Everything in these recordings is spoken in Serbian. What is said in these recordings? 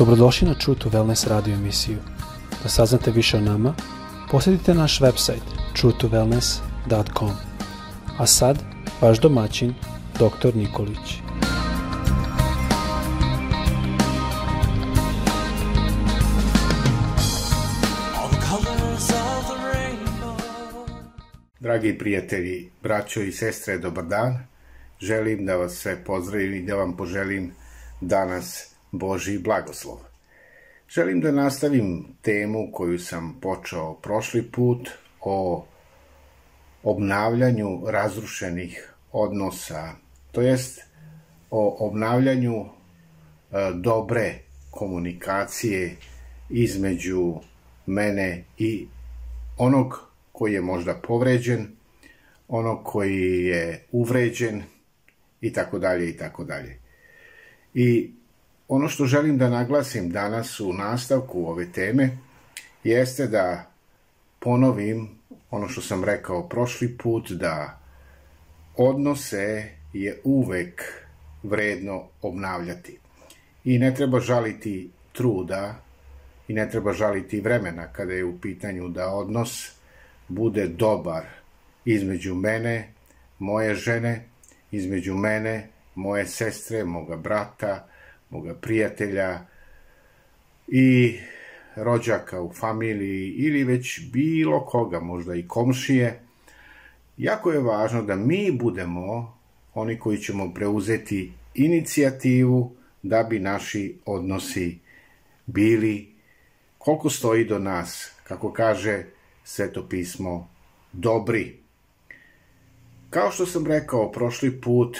Dobrodošli na True to Wellness radio emisiju. Da saznate više o nama, posjetite naš website truetowellness.com. A sad, vaš domaćin, dr. Nikolić. Dragi prijatelji, braćo i sestre, dobar dan. Želim da vas sve pozdravim i da vam poželim danas Boži blagoslov. Želim da nastavim temu koju sam počeo prošli put o obnavljanju razrušenih odnosa, to jest o obnavljanju e, dobre komunikacije između mene i onog koji je možda povređen, onog koji je uvređen i tako dalje i tako dalje. I ono što želim da naglasim danas u nastavku ove teme jeste da ponovim ono što sam rekao prošli put da odnose je uvek vredno obnavljati. I ne treba žaliti truda i ne treba žaliti vremena kada je u pitanju da odnos bude dobar između mene, moje žene, između mene, moje sestre, moga brata, moga prijatelja i rođaka u familiji ili već bilo koga, možda i komšije. Jako je važno da mi budemo oni koji ćemo preuzeti inicijativu da bi naši odnosi bili koliko stoji do nas, kako kaže sveto pismo, dobri. Kao što sam rekao prošli put,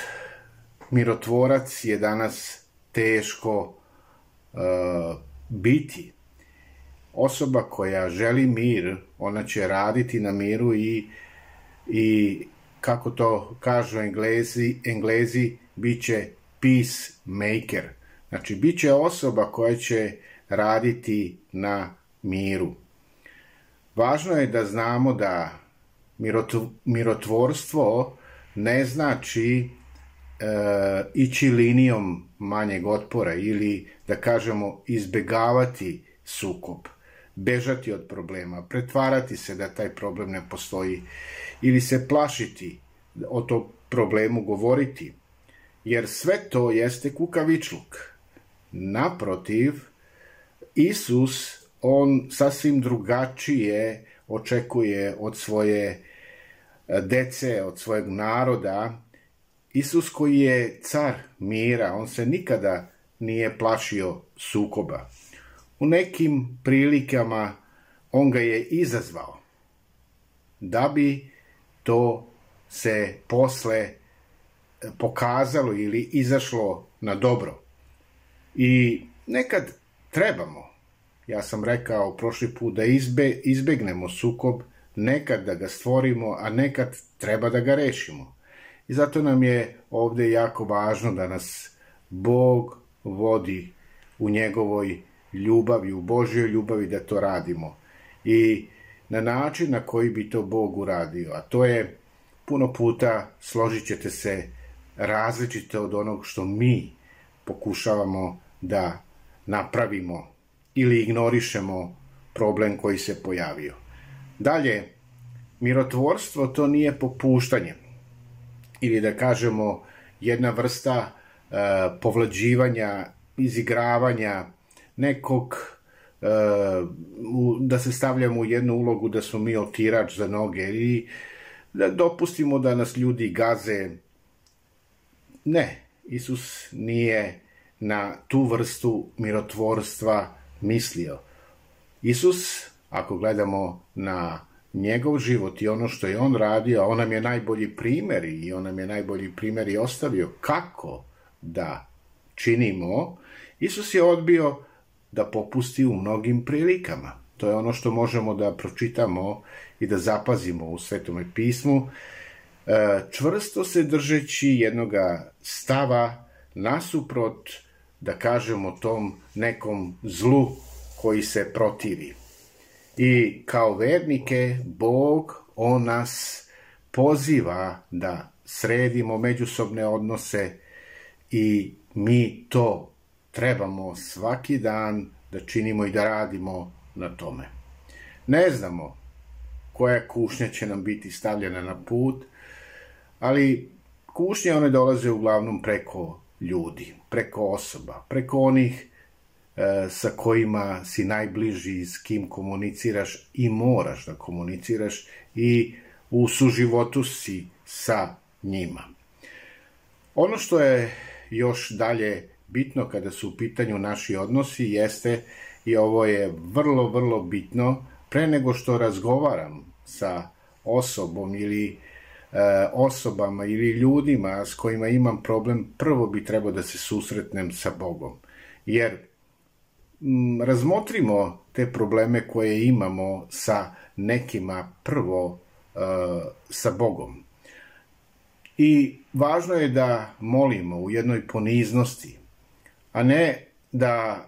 mirotvorac je danas teško uh, biti. Osoba koja želi mir, ona će raditi na miru i, i kako to kažu englezi, englezi bit će peacemaker. Znači, bit će osoba koja će raditi na miru. Važno je da znamo da mirotvorstvo ne znači e, ići linijom manjeg otpora ili da kažemo izbegavati sukob, bežati od problema, pretvarati se da taj problem ne postoji ili se plašiti o tom problemu govoriti, jer sve to jeste kukavičluk. Naprotiv, Isus on sasvim drugačije očekuje od svoje e, dece, od svojeg naroda. Isus koji je car mira, on se nikada nije plašio sukoba. U nekim prilikama on ga je izazvao da bi to se posle e, pokazalo ili izašlo na dobro. I nekad trebamo ja sam rekao prošli put da izbe, izbegnemo sukob, nekad da ga stvorimo, a nekad treba da ga rešimo. I zato nam je ovde jako važno da nas Bog vodi u njegovoj ljubavi, u Božjoj ljubavi da to radimo. I na način na koji bi to Bog uradio, a to je puno puta složit ćete se različite od onog što mi pokušavamo da napravimo ili ignorišemo problem koji se pojavio. Dalje, mirotvorstvo to nije popuštanje ili da kažemo jedna vrsta e, povlađivanja, izigravanja nekog e, u, da se stavljamo u jednu ulogu da smo mi otirač za noge i da dopustimo da nas ljudi gaze. Ne, Isus nije na tu vrstu mirotvorstva mislio. Isus, ako gledamo na njegov život i ono što je on radio, a on nam je najbolji primer i on nam je najbolji primer i ostavio kako da činimo, Isus je odbio da popusti u mnogim prilikama. To je ono što možemo da pročitamo i da zapazimo u Svetome pismu, e, čvrsto se držeći jednoga stava nasuprot da kažemo tom nekom zlu koji se protivi. I kao vernike, Bog, On nas poziva da sredimo međusobne odnose i mi to trebamo svaki dan da činimo i da radimo na tome. Ne znamo koja kušnja će nam biti stavljena na put, ali kušnje one dolaze uglavnom preko ljudi, preko osoba, preko onih sa kojima si najbliži, s kim komuniciraš i moraš da komuniciraš i u suživotu si sa njima. Ono što je još dalje bitno kada su u pitanju naši odnosi jeste i ovo je vrlo, vrlo bitno pre nego što razgovaram sa osobom ili e, osobama ili ljudima s kojima imam problem, prvo bi trebao da se susretnem sa Bogom. Jer razmotrimo te probleme koje imamo sa nekima prvo e, sa Bogom. I važno je da molimo u jednoj poniznosti, a ne da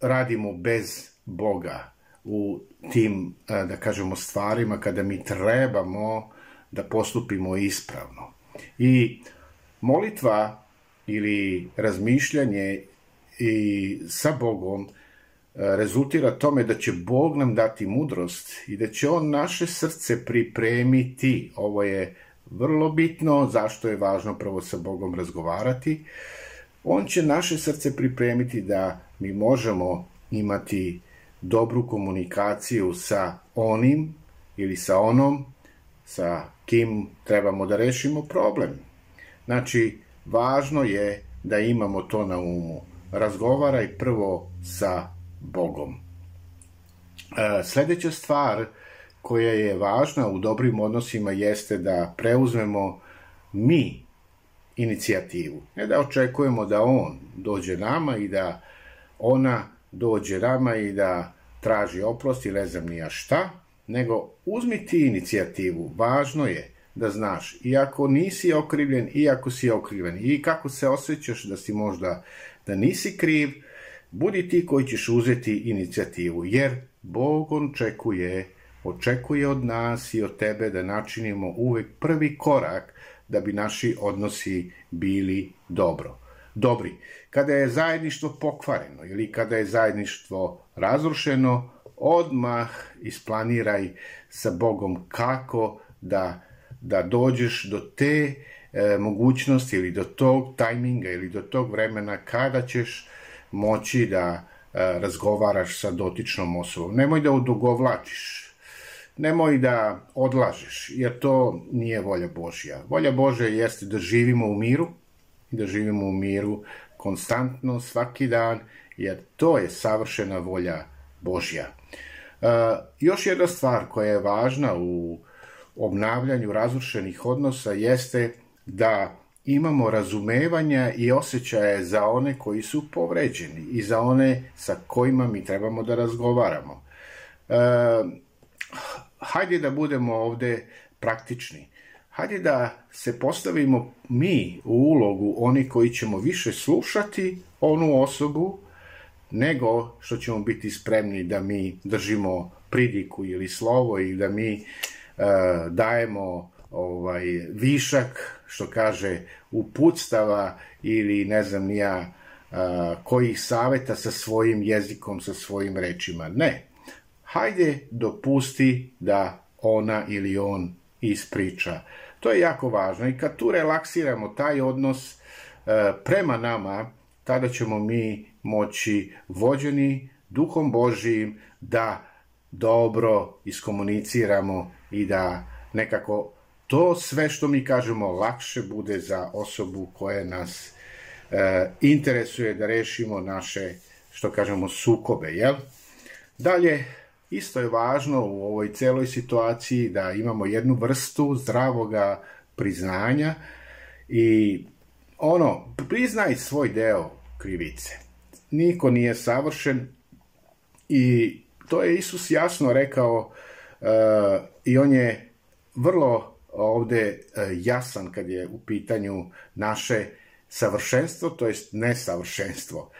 radimo bez Boga u tim, da kažemo, stvarima kada mi trebamo da postupimo ispravno. I molitva ili razmišljanje i sa Bogom rezultira tome da će Bog nam dati mudrost i da će On naše srce pripremiti. Ovo je vrlo bitno, zašto je važno prvo sa Bogom razgovarati. On će naše srce pripremiti da mi možemo imati dobru komunikaciju sa onim ili sa onom sa kim trebamo da rešimo problem. Znači, važno je da imamo to na umu. Razgovaraj prvo sa Bogom. E, sledeća stvar koja je važna u dobrim odnosima jeste da preuzmemo mi inicijativu. Ne da očekujemo da on dođe nama i da ona dođe nama i da traži oprost ili ne znam nija šta, nego uzmi ti inicijativu. Važno je da znaš, iako nisi okrivljen, iako si okrivljen, i kako se osjećaš da si možda, da nisi kriv, budi ti koji ćeš uzeti inicijativu, jer Bog očekuje, očekuje od nas i od tebe da načinimo uvek prvi korak da bi naši odnosi bili dobro dobri. Kada je zajedništvo pokvareno ili kada je zajedništvo razrušeno, odmah isplaniraj sa Bogom kako da, da dođeš do te e, mogućnosti ili do tog tajminga ili do tog vremena kada ćeš moći da e, razgovaraš sa dotičnom osobom. Nemoj da odugovlačiš, nemoj da odlažeš, jer to nije volja Božja. Volja Božja jeste da živimo u miru, da živimo u miru konstantno, svaki dan, jer to je savršena volja Božja. Uh, još jedna stvar koja je važna u obnavljanju razrušenih odnosa jeste da imamo razumevanja i osjećaje za one koji su povređeni i za one sa kojima mi trebamo da razgovaramo. Uh, hajde da budemo ovde praktični hajde da se postavimo mi u ulogu oni koji ćemo više slušati onu osobu nego što ćemo biti spremni da mi držimo pridiku ili slovo i da mi uh, dajemo ovaj višak što kaže uputstava ili ne znam ni ja kojih saveta sa svojim jezikom, sa svojim rečima. Ne. Hajde dopusti da ona ili on ispriča. To je jako važno i kad tu relaksiramo taj odnos e, prema nama, tada ćemo mi moći vođeni duhom Božijim da dobro iskomuniciramo i da nekako to sve što mi kažemo lakše bude za osobu koja nas e, interesuje da rešimo naše, što kažemo, sukobe, jel? Dalje, Isto je važno u ovoj celoj situaciji da imamo jednu vrstu zdravoga priznanja i ono, priznaj svoj deo krivice. Niko nije savršen i to je Isus jasno rekao uh, i on je vrlo ovde uh, jasan kad je u pitanju naše savršenstvo, to jest nesavršenstvo.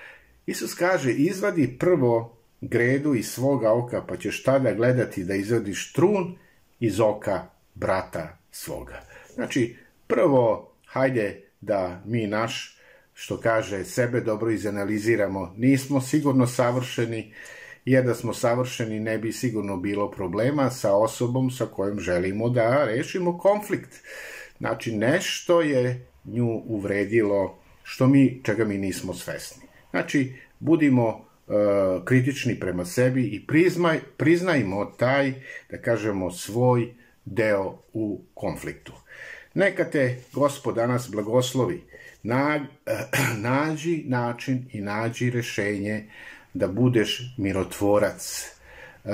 Isus kaže, izvadi prvo gredu iz svoga oka, pa ćeš tada gledati da izvadiš trun iz oka brata svoga. Znači, prvo, hajde da mi naš, što kaže, sebe dobro izanaliziramo. Nismo sigurno savršeni, jer da smo savršeni ne bi sigurno bilo problema sa osobom sa kojom želimo da rešimo konflikt. Znači, nešto je nju uvredilo što mi, čega mi nismo svesni. Znači, budimo uh, kritični prema sebi i prizmaj, priznajmo taj, da kažemo, svoj deo u konfliktu. Neka te Gospod danas blagoslovi. Na, nađi način i nađi rešenje da budeš mirotvorac. Uh,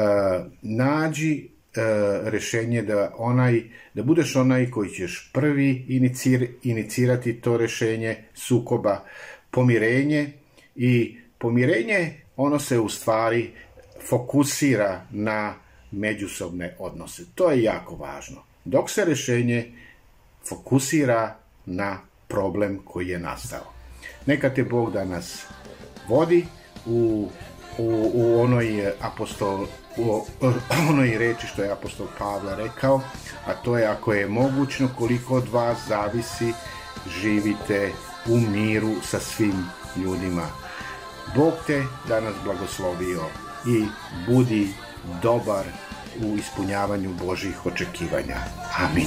nađi uh, rešenje da onaj da budeš onaj koji ćeš prvi inicir, inicirati to rešenje sukoba, pomirenje i pomirenje ono se u stvari fokusira na međusobne odnose. To je jako važno. Dok se rešenje fokusira na problem koji je nastao. Neka te Bog danas vodi u, u, u onoj apostol u onoj reči što je apostol Pavla rekao, a to je ako je mogućno koliko od vas zavisi, živite u miru sa svim ljudima. Bog te danas blagoslovio i budi dobar u ispunjavanju Božih očekivanja. Amin.